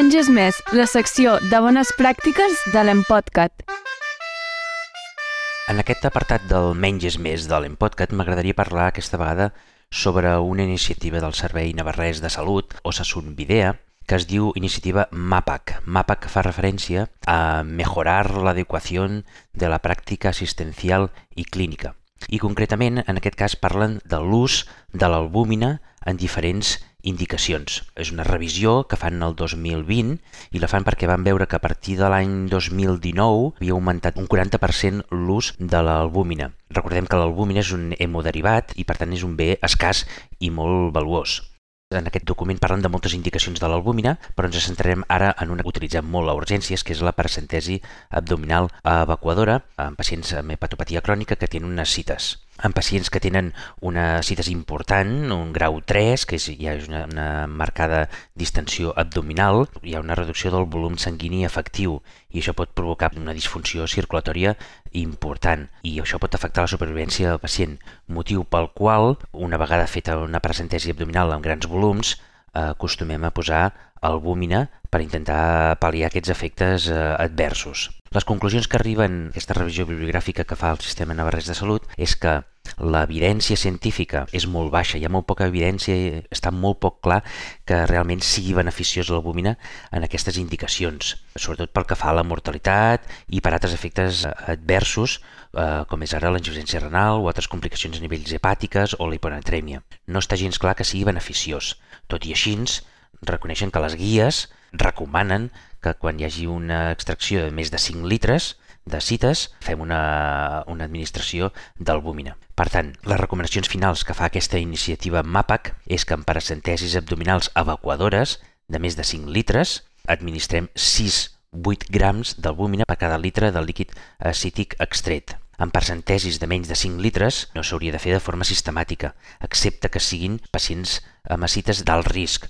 Menges més, la secció de bones pràctiques de l'Empodcat. En aquest apartat del Menges més de l'Empodcat m'agradaria parlar aquesta vegada sobre una iniciativa del Servei Navarrès de Salut, Osasun Videa, que es diu iniciativa MAPAC. MAPAC fa referència a mejorar l'adequació de la pràctica assistencial i clínica. I concretament, en aquest cas, parlen de l'ús de l'albúmina en diferents indicacions. És una revisió que fan el 2020 i la fan perquè van veure que a partir de l'any 2019 havia augmentat un 40% l'ús de l'albúmina. Recordem que l'albúmina és un hemoderivat i per tant és un bé escàs i molt valuós. En aquest document parlen de moltes indicacions de l'albúmina, però ens centrarem ara en una que utilitzem molt a urgències, que és la paracentesi abdominal evacuadora en pacients amb hepatopatia crònica que tenen unes cites en pacients que tenen una cites important, un grau 3, que és, hi ha una, una marcada distensió abdominal, hi ha una reducció del volum sanguini efectiu i això pot provocar una disfunció circulatòria important. I això pot afectar la supervivència del pacient, motiu pel qual, una vegada feta una presentesi abdominal amb grans volums, acostumem a posar albúmina per intentar pal·liar aquests efectes eh, adversos. Les conclusions que arriben aquesta revisió bibliogràfica que fa el Sistema Navarrès de Salut és que l'evidència científica és molt baixa, hi ha molt poca evidència, està molt poc clar que realment sigui beneficiós l'albúmina en aquestes indicacions, sobretot pel que fa a la mortalitat i per altres efectes adversos, eh, com és ara l'insuficiència renal o altres complicacions a nivells hepàtiques o la hiponatrèmia. No està gens clar que sigui beneficiós. Tot i així, reconeixen que les guies recomanen que quan hi hagi una extracció de més de 5 litres de cites, fem una, una administració d'albúmina. Per tant, les recomanacions finals que fa aquesta iniciativa MAPAC és que en paracentesis abdominals evacuadores de més de 5 litres administrem 6-8 grams d'albúmina per cada litre del líquid acític extret. En percentesis de menys de 5 litres no s'hauria de fer de forma sistemàtica, excepte que siguin pacients amb acites d'alt risc,